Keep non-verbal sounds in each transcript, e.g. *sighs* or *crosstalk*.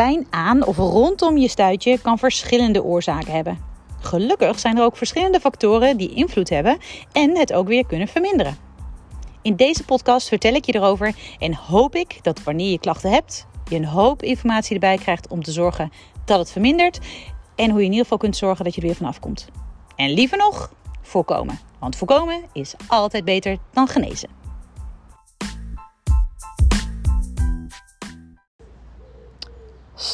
Pijn aan of rondom je stuitje kan verschillende oorzaken hebben. Gelukkig zijn er ook verschillende factoren die invloed hebben en het ook weer kunnen verminderen. In deze podcast vertel ik je erover en hoop ik dat wanneer je klachten hebt, je een hoop informatie erbij krijgt om te zorgen dat het vermindert en hoe je in ieder geval kunt zorgen dat je er weer vanaf komt. En liever nog, voorkomen. Want voorkomen is altijd beter dan genezen.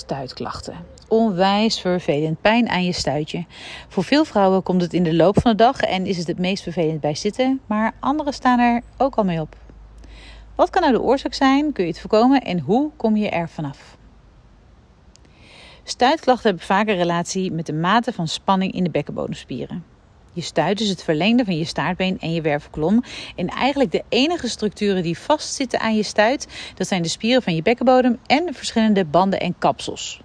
Stuitklachten. Onwijs vervelend. Pijn aan je stuitje. Voor veel vrouwen komt het in de loop van de dag en is het het meest vervelend bij zitten, maar anderen staan er ook al mee op. Wat kan nou de oorzaak zijn? Kun je het voorkomen en hoe kom je er vanaf? Stuitklachten hebben vaak een relatie met de mate van spanning in de bekkenbodemspieren. Je stuit is het verlengde van je staartbeen en je wervelkolom. En eigenlijk de enige structuren die vastzitten aan je stuit, dat zijn de spieren van je bekkenbodem en verschillende banden en kapsels.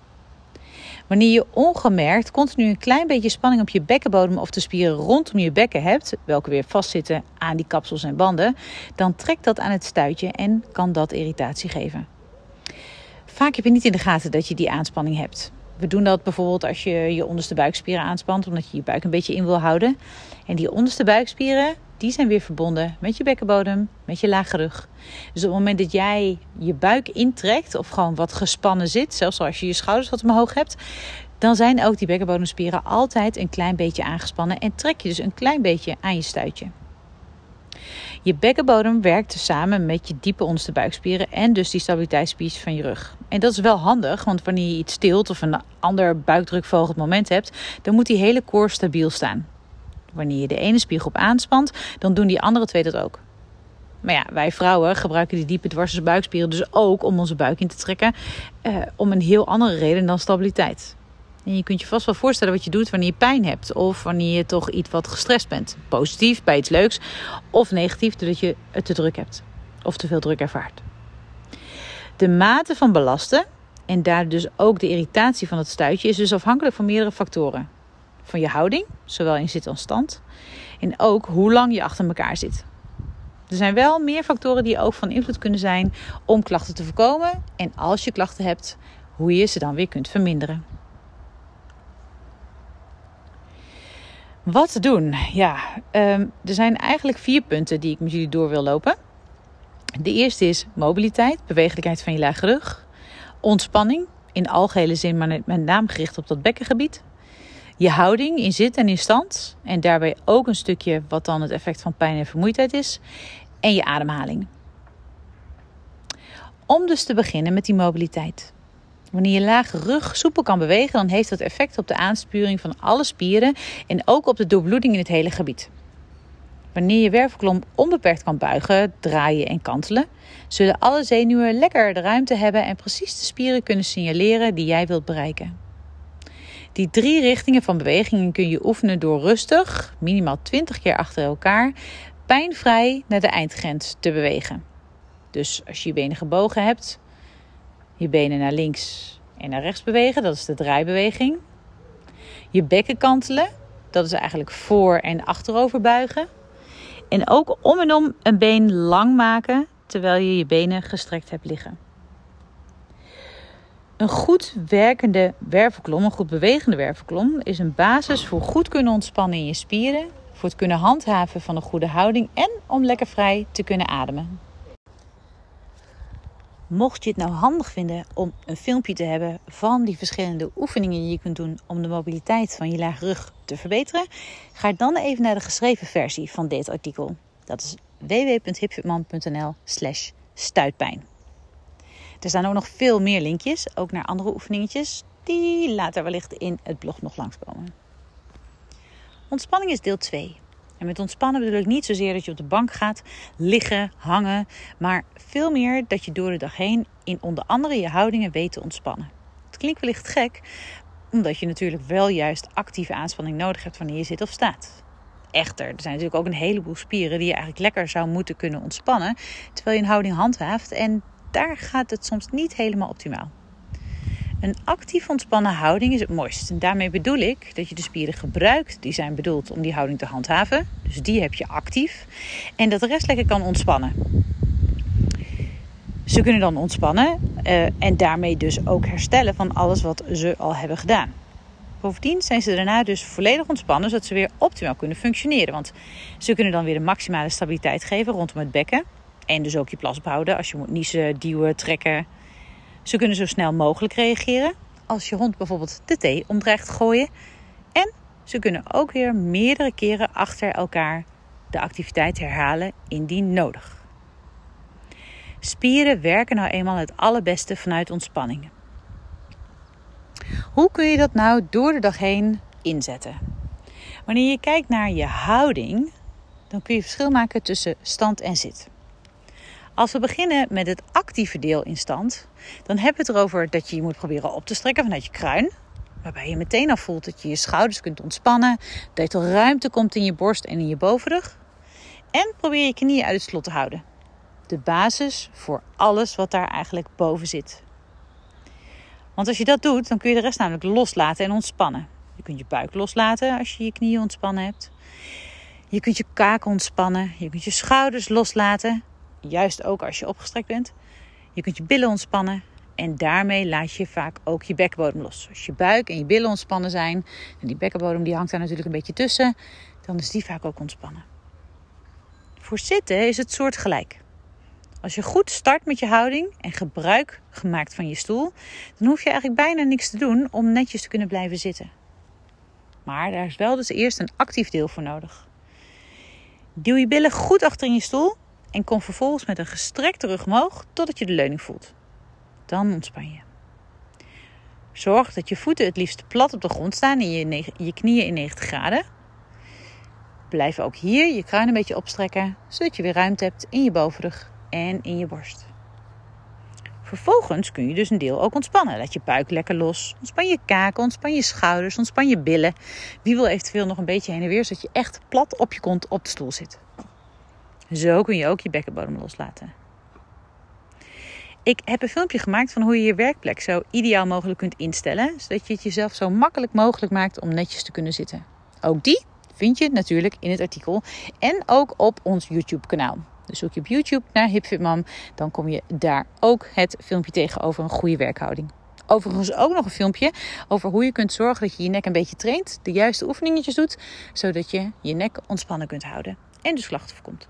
Wanneer je ongemerkt continu een klein beetje spanning op je bekkenbodem of de spieren rondom je bekken hebt, welke weer vastzitten aan die kapsels en banden, dan trekt dat aan het stuitje en kan dat irritatie geven. Vaak heb je niet in de gaten dat je die aanspanning hebt. We doen dat bijvoorbeeld als je je onderste buikspieren aanspant, omdat je je buik een beetje in wil houden. En die onderste buikspieren, die zijn weer verbonden met je bekkenbodem, met je lage rug. Dus op het moment dat jij je buik intrekt of gewoon wat gespannen zit, zelfs als je je schouders wat omhoog hebt, dan zijn ook die bekkenbodemspieren altijd een klein beetje aangespannen en trek je dus een klein beetje aan je stuitje. Je bekkenbodem werkt samen met je diepe onderste buikspieren en dus die stabiliteitsspieren van je rug. En dat is wel handig, want wanneer je iets stilt of een ander buikdrukverhogend moment hebt, dan moet die hele koor stabiel staan. Wanneer je de ene spiergroep aanspant, dan doen die andere twee dat ook. Maar ja, wij vrouwen gebruiken die diepe dwarse buikspieren dus ook om onze buik in te trekken. Eh, om een heel andere reden dan stabiliteit. En je kunt je vast wel voorstellen wat je doet wanneer je pijn hebt. Of wanneer je toch iets wat gestrest bent. Positief bij iets leuks. Of negatief doordat je het te druk hebt. Of te veel druk ervaart. De mate van belasten en daar dus ook de irritatie van het stuitje is dus afhankelijk van meerdere factoren. Van je houding, zowel in zit als stand. En ook hoe lang je achter elkaar zit. Er zijn wel meer factoren die ook van invloed kunnen zijn om klachten te voorkomen. En als je klachten hebt, hoe je ze dan weer kunt verminderen. Wat doen? Ja, um, er zijn eigenlijk vier punten die ik met jullie door wil lopen. De eerste is mobiliteit, bewegelijkheid van je lage rug. Ontspanning, in algehele zin, maar met name gericht op dat bekkengebied. Je houding in zit en in stand. En daarbij ook een stukje wat dan het effect van pijn en vermoeidheid is. En je ademhaling. Om dus te beginnen met die mobiliteit. Wanneer je lage rug soepel kan bewegen, dan heeft dat effect op de aanspuring van alle spieren en ook op de doorbloeding in het hele gebied. Wanneer je wervelkolom onbeperkt kan buigen, draaien en kantelen, zullen alle zenuwen lekker de ruimte hebben en precies de spieren kunnen signaleren die jij wilt bereiken. Die drie richtingen van bewegingen kun je oefenen door rustig, minimaal 20 keer achter elkaar, pijnvrij naar de eindgrens te bewegen. Dus als je je benen gebogen hebt, je benen naar links en naar rechts bewegen, dat is de draaibeweging. Je bekken kantelen, dat is eigenlijk voor- en achterover buigen. En ook om en om een been lang maken terwijl je je benen gestrekt hebt liggen. Een goed werkende wervelkolom, een goed bewegende wervelkolom, is een basis voor goed kunnen ontspannen in je spieren, voor het kunnen handhaven van een goede houding en om lekker vrij te kunnen ademen. Mocht je het nou handig vinden om een filmpje te hebben van die verschillende oefeningen die je kunt doen om de mobiliteit van je lage rug te verbeteren, ga dan even naar de geschreven versie van dit artikel. Dat is www.hipfitman.nl/slash stuitpijn. Er staan ook nog veel meer linkjes, ook naar andere oefeningetjes, die later wellicht in het blog nog langskomen. Ontspanning is deel 2. En met ontspannen bedoel ik niet zozeer dat je op de bank gaat liggen, hangen, maar veel meer dat je door de dag heen in onder andere je houdingen weet te ontspannen. Het klinkt wellicht gek, omdat je natuurlijk wel juist actieve aanspanning nodig hebt wanneer je zit of staat. Echter, er zijn natuurlijk ook een heleboel spieren die je eigenlijk lekker zou moeten kunnen ontspannen, terwijl je een houding handhaaft en daar gaat het soms niet helemaal optimaal. Een actief ontspannen houding is het mooist. Daarmee bedoel ik dat je de spieren gebruikt die zijn bedoeld om die houding te handhaven. Dus die heb je actief. En dat de rest lekker kan ontspannen. Ze kunnen dan ontspannen Uh, en daarmee dus ook herstellen van alles wat ze al hebben gedaan. Bovendien zijn ze daarna dus volledig ontspannen, zodat ze weer optimaal kunnen functioneren. Want ze kunnen dan weer de maximale stabiliteit geven rondom het bekken. En dus ook je plas behouden als je moet niezen, duwen, trekken. Ze kunnen zo snel mogelijk reageren als je hond bijvoorbeeld de thee omdreigt gooien. En ze kunnen ook weer meerdere keren achter elkaar de activiteit herhalen indien nodig. Spieren werken nou eenmaal het allerbeste vanuit ontspanning. Hoe kun je dat nou door de dag heen inzetten? Wanneer je kijkt naar je houding, dan kun je verschil maken tussen stand en zit. Als we beginnen met het actieve deel in stand, dan hebben we het erover dat je je moet proberen op te strekken vanuit je kruin. Waarbij je meteen al voelt dat je je schouders kunt ontspannen, dat er ruimte komt in je borst en in je bovenrug. En probeer je knieën uit het slot te houden. De basis voor alles wat daar eigenlijk boven zit. Want als je dat doet, dan kun je de rest namelijk loslaten en ontspannen. Je kunt je buik loslaten als je je knieën ontspannen hebt. Je kunt je kaak ontspannen. Je kunt je schouders loslaten. Juist ook als je opgestrekt bent. Je kunt je billen ontspannen. En daarmee laat je vaak ook je bekkenbodem los. Als je buik en je billen ontspannen zijn. En die bekkenbodem die hangt daar natuurlijk een beetje tussen. Dan is die vaak ook ontspannen. Voor zitten is het soortgelijk. Als je goed start met je houding en gebruik gemaakt van je stoel, dan hoef je eigenlijk bijna niks te doen om netjes te kunnen blijven zitten. Maar daar is wel dus eerst een actief deel voor nodig. Duw je billen goed achter in je stoel en kom vervolgens met een gestrekte rug omhoog totdat je de leuning voelt. Dan ontspan je. Zorg dat je voeten het liefst plat op de grond staan en je, je knieën in 90 graden. Blijf ook hier je kruin een beetje opstrekken, zodat je weer ruimte hebt in je bovenrug en in je borst. Vervolgens kun je dus een deel ook ontspannen. Laat je buik lekker los. Ontspan je kaken, ontspan je schouders, ontspan je billen. Wie wil eventueel nog een beetje heen en weer, zodat je echt plat op je kont op de stoel zit. Zo kun je ook je bekkenbodem loslaten. Ik heb een filmpje gemaakt van hoe je je werkplek zo ideaal mogelijk kunt instellen, zodat je het jezelf zo makkelijk mogelijk maakt om netjes te kunnen zitten. Ook die vind je natuurlijk in het artikel en ook op ons YouTube kanaal. Dus zoek je op YouTube naar HipFitMam, dan kom je daar ook het filmpje tegen over een goede werkhouding. Overigens ook nog een filmpje over hoe je kunt zorgen dat je je nek een beetje traint, de juiste oefeningetjes doet, zodat je je nek ontspannen kunt houden en dus klachten voorkomt.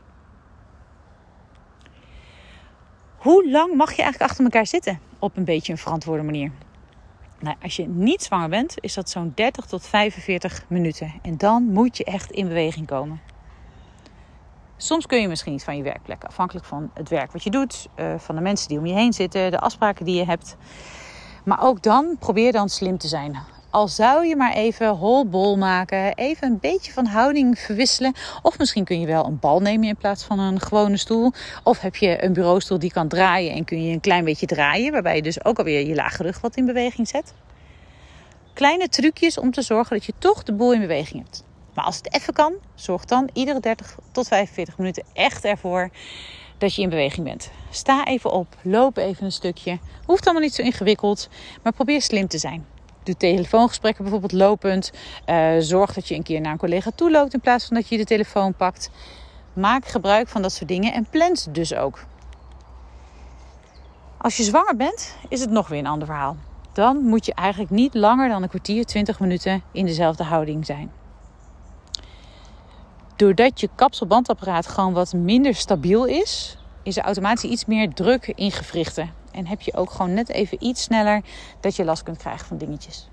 Hoe lang mag je eigenlijk achter elkaar zitten op een beetje een verantwoorde manier? Nou, als je niet zwanger bent, is dat zo'n 30 tot 45 minuten. En dan moet je echt in beweging komen. Soms kun je misschien niet van je werkplek, afhankelijk van het werk wat je doet, eh, van de mensen die om je heen zitten, de afspraken die je hebt. Maar ook dan probeer dan slim te zijn. Al zou je maar even holbol maken, even een beetje van houding verwisselen. Of misschien kun je wel een bal nemen in plaats van een gewone stoel. Of heb je een bureaustoel die kan draaien en kun je een klein beetje draaien. Waarbij je dus ook alweer je lage rug wat in beweging zet. Kleine trucjes om te zorgen dat je toch de boel in beweging hebt. Maar als het even kan, zorg dan iedere 30 tot 45 minuten echt ervoor dat je in beweging bent. Sta even op, loop even een stukje. Hoeft allemaal niet zo ingewikkeld, maar probeer slim te zijn. Doe telefoongesprekken bijvoorbeeld lopend. Uh, zorg dat je een keer naar een collega toe loopt in plaats van dat je de telefoon pakt. Maak gebruik van dat soort dingen en plan dus ook. Als je zwanger bent, is het nog weer een ander verhaal. Dan moet je eigenlijk niet langer dan een kwartier, 20 minuten in dezelfde houding zijn doordat je kapselbandapparaat gewoon wat minder stabiel is, is er automatisch iets meer druk in gewrichten. En heb je ook gewoon net even iets sneller dat je last kunt krijgen van dingetjes.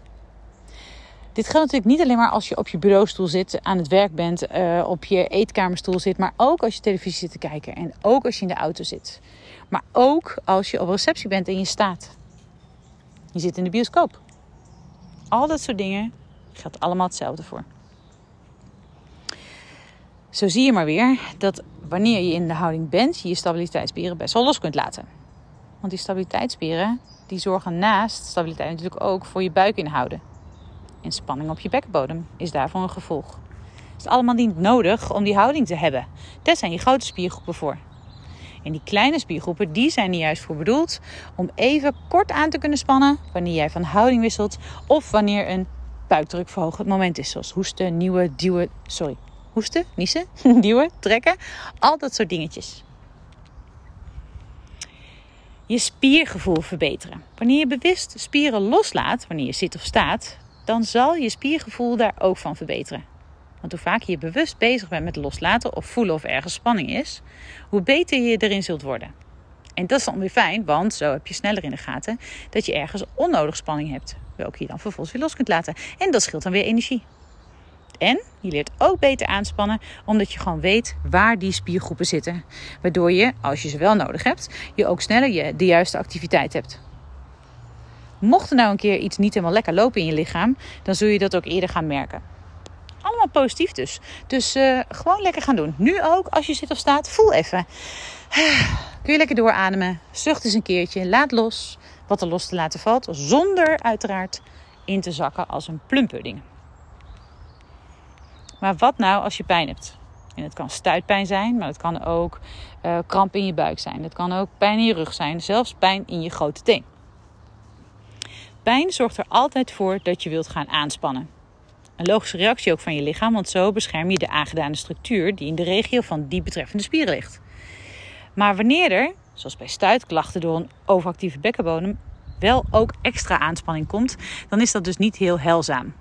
Dit geldt natuurlijk niet alleen maar als je op je bureaustoel zit, aan het werk bent, uh, op je eetkamerstoel zit, maar ook als je televisie zit te kijken en ook als je in de auto zit. Maar ook als je op receptie bent en je staat. Je zit in de bioscoop. Al dat soort dingen geldt allemaal hetzelfde voor. Zo zie je maar weer dat wanneer je in de houding bent, je je stabiliteitsspieren best wel los kunt laten. Want die stabiliteitsspieren die zorgen naast stabiliteit natuurlijk ook voor je buik inhouden. En spanning op je bekkenbodem is daarvoor een gevolg. Het is allemaal niet nodig om die houding te hebben. Daar zijn je grote spiergroepen voor. En die kleine spiergroepen die zijn er juist voor bedoeld om even kort aan te kunnen spannen wanneer jij van houding wisselt of wanneer een buikdrukverhogend moment is, zoals hoesten, nieuwe, duwen, sorry, hoesten, niezen, *laughs* duwen, trekken. Al dat soort dingetjes. Je spiergevoel verbeteren. Wanneer je bewust spieren loslaat, wanneer je zit of staat, dan zal je spiergevoel daar ook van verbeteren. Want hoe vaker je bewust bezig bent met loslaten of voelen of ergens spanning is, hoe beter je erin zult worden. En dat is dan weer fijn, want zo heb je sneller in de gaten dat je ergens onnodig spanning hebt, welke je dan vervolgens weer los kunt laten. En dat scheelt dan weer energie. En je leert ook beter aanspannen, omdat je gewoon weet waar die spiergroepen zitten. Waardoor je, als je ze wel nodig hebt, je ook sneller je, de juiste activiteit hebt. Mocht er nou een keer iets niet helemaal lekker lopen in je lichaam, dan zul je dat ook eerder gaan merken. Allemaal positief dus. Dus uh, gewoon lekker gaan doen. Nu ook, als je zit of staat, voel even. *sighs* Kun je lekker doorademen. Zucht eens een keertje. Laat los wat er los te laten valt. Zonder uiteraard in te zakken als een plumpudding. Maar wat nou als je pijn hebt? En het kan stuitpijn zijn, maar het kan ook uh, kramp in je buik zijn. Het kan ook pijn in je rug zijn, zelfs pijn in je grote teen. Pijn zorgt er altijd voor dat je wilt gaan aanspannen. Een logische reactie ook van je lichaam, want zo bescherm je de aangedane structuur die in de regio van die betreffende spier ligt. Maar wanneer er, zoals bij stuitklachten door een overactieve bekkenbodem, wel ook extra aanspanning komt, dan is dat dus niet heel heilzaam.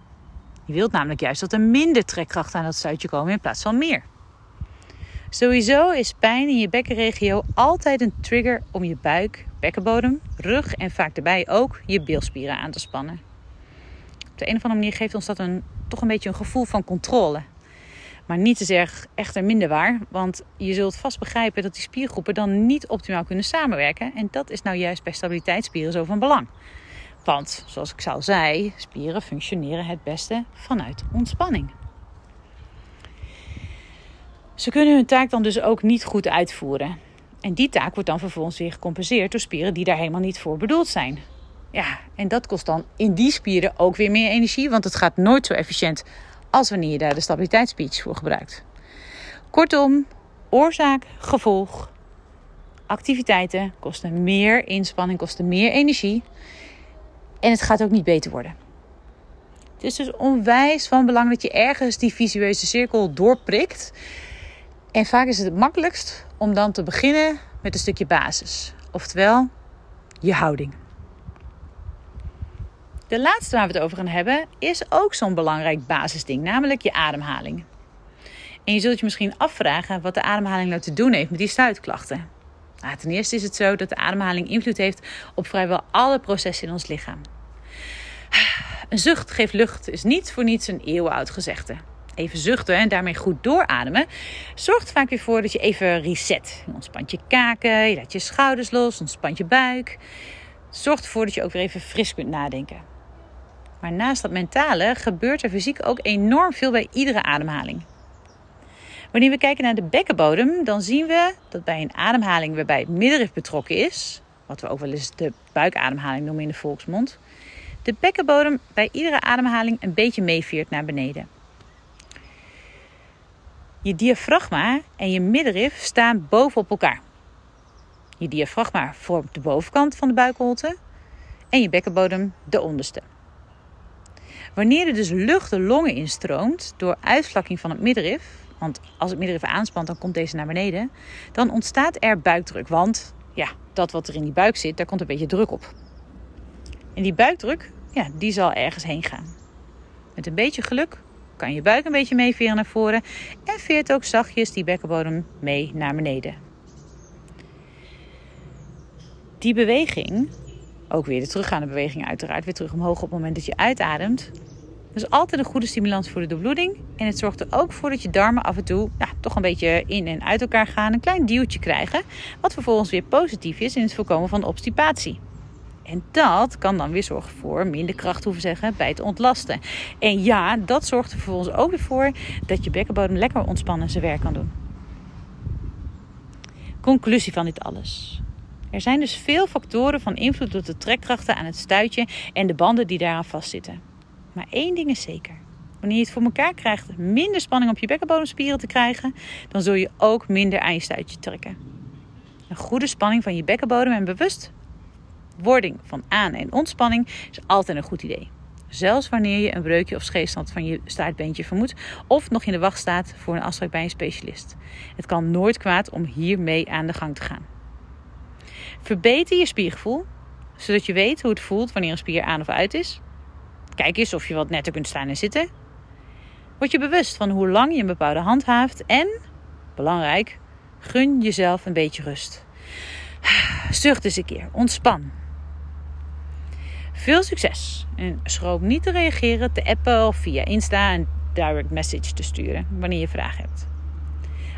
Je wilt namelijk juist dat er minder trekkracht aan dat stuitje komen in plaats van meer. Sowieso is pijn in je bekkenregio altijd een trigger om je buik, bekkenbodem, rug en vaak daarbij ook je bilspieren aan te spannen. Op de een of andere manier geeft ons dat een, toch een beetje een gevoel van controle. Maar niet te zeggen echter minder waar, want je zult vast begrijpen dat die spiergroepen dan niet optimaal kunnen samenwerken. En dat is nou juist bij stabiliteitsspieren zo van belang. Want, zoals ik al zei, spieren functioneren het beste vanuit ontspanning. Ze kunnen hun taak dan dus ook niet goed uitvoeren. En die taak wordt dan vervolgens weer gecompenseerd door spieren die daar helemaal niet voor bedoeld zijn. Ja, en dat kost dan in die spieren ook weer meer energie, want het gaat nooit zo efficiënt als wanneer je daar de stabiliteitsspeech voor gebruikt. Kortom, oorzaak, gevolg. Activiteiten kosten meer inspanning, kosten meer energie. En het gaat ook niet beter worden. Het is dus onwijs van belang dat je ergens die visueuze cirkel doorprikt. En vaak is het het makkelijkst om dan te beginnen met een stukje basis. Oftewel, je houding. De laatste waar we het over gaan hebben is ook zo'n belangrijk basisding, namelijk je ademhaling. En je zult je misschien afvragen wat de ademhaling nou te doen heeft met die stuitklachten. Nou, ten eerste is het zo dat de ademhaling invloed heeft op vrijwel alle processen in ons lichaam. Een zucht geeft lucht is niet voor niets een eeuwenoud gezegde. Even zuchten en daarmee goed doorademen zorgt vaak weer voor dat je even reset. Je ontspant je kaken, je laat je schouders los, ontspant je buik. Zorgt ervoor dat je ook weer even fris kunt nadenken. Maar naast dat mentale gebeurt er fysiek ook enorm veel bij iedere ademhaling. Wanneer we kijken naar de bekkenbodem, dan zien we dat bij een ademhaling waarbij het middenrif betrokken is, wat we ook wel eens de buikademhaling noemen in de volksmond, de bekkenbodem bij iedere ademhaling een beetje meeveert naar beneden. Je diafragma en je middenrif staan bovenop elkaar. Je diafragma vormt de bovenkant van de buikholte en je bekkenbodem de onderste. Wanneer er dus lucht de longen instroomt door uitvlakking van het middenrif, want als het middenrif aanspant, dan komt deze naar beneden, dan ontstaat er buikdruk. Want ja, dat wat er in die buik zit, daar komt een beetje druk op. En die buikdruk, ja, die zal ergens heen gaan. Met een beetje geluk kan je buik een beetje meeveren naar voren en veert ook zachtjes die bekkenbodem mee naar beneden. Die beweging, ook weer de teruggaande beweging uiteraard, weer terug omhoog op het moment dat je uitademt, is altijd een goede stimulans voor de doorbloeding. En het zorgt er ook voor dat je darmen af en toe ja, toch een beetje in en uit elkaar gaan. Een klein duwtje krijgen. Wat vervolgens weer positief is in het voorkomen van obstipatie. En dat kan dan weer zorgen voor minder kracht hoeven zeggen bij het ontlasten. En ja, dat zorgt er vervolgens ook weer voor dat je bekkenbodem lekker ontspannen zijn werk kan doen. Conclusie van dit alles. Er zijn dus veel factoren van invloed op de trekkrachten aan het stuitje en de banden die daaraan vastzitten. Maar één ding is zeker. Wanneer je het voor elkaar krijgt minder spanning op je bekkenbodemspieren te krijgen, dan zul je ook minder aan je stuitje trekken. Een goede spanning van je bekkenbodem en bewustwording van aan- en ontspanning is altijd een goed idee. Zelfs wanneer je een breukje of scheefstand van je staartbeentje vermoedt of nog in de wacht staat voor een afspraak bij een specialist. Het kan nooit kwaad om hiermee aan de gang te gaan. Verbeter je spiergevoel, zodat je weet hoe het voelt wanneer een spier aan of uit is. Kijk eens of je wat netter kunt staan en zitten. Word je bewust van hoe lang je een bepaalde handhaaft en, belangrijk, gun jezelf een beetje rust. Zucht eens een keer, ontspan. Veel succes en schroom niet te reageren, te appen of via Insta een direct message te sturen wanneer je vragen hebt.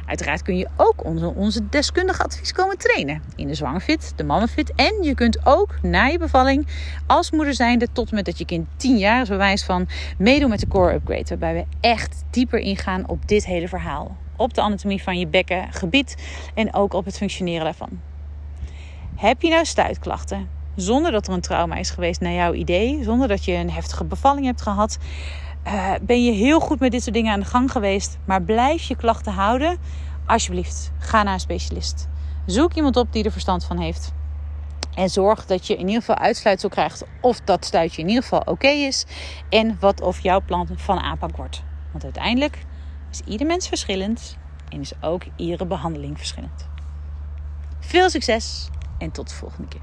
Uiteraard kun je ook onze, deskundige advies komen trainen. In de zwangerfit, de mannenfit. En je kunt ook na je bevalling als moeder zijnde tot met dat je kind 10 jaar is bewijs van meedoen met de core upgrade. Waarbij we echt dieper ingaan op dit hele verhaal. Op de anatomie van je bekkengebied en ook op het functioneren daarvan. Heb je nou stuitklachten? Zonder dat er een trauma is geweest naar jouw idee. Zonder dat je een heftige bevalling hebt gehad uh, ben je heel goed met dit soort dingen aan de gang geweest, maar blijf je klachten houden, alsjeblieft, ga naar een specialist. Zoek iemand op die er verstand van heeft. En zorg dat je in ieder geval uitsluitsel krijgt of dat stuitje in ieder geval oké is. En wat of jouw plan van aanpak wordt. Want uiteindelijk is ieder mens verschillend en is ook iedere behandeling verschillend. Veel succes en tot de volgende keer.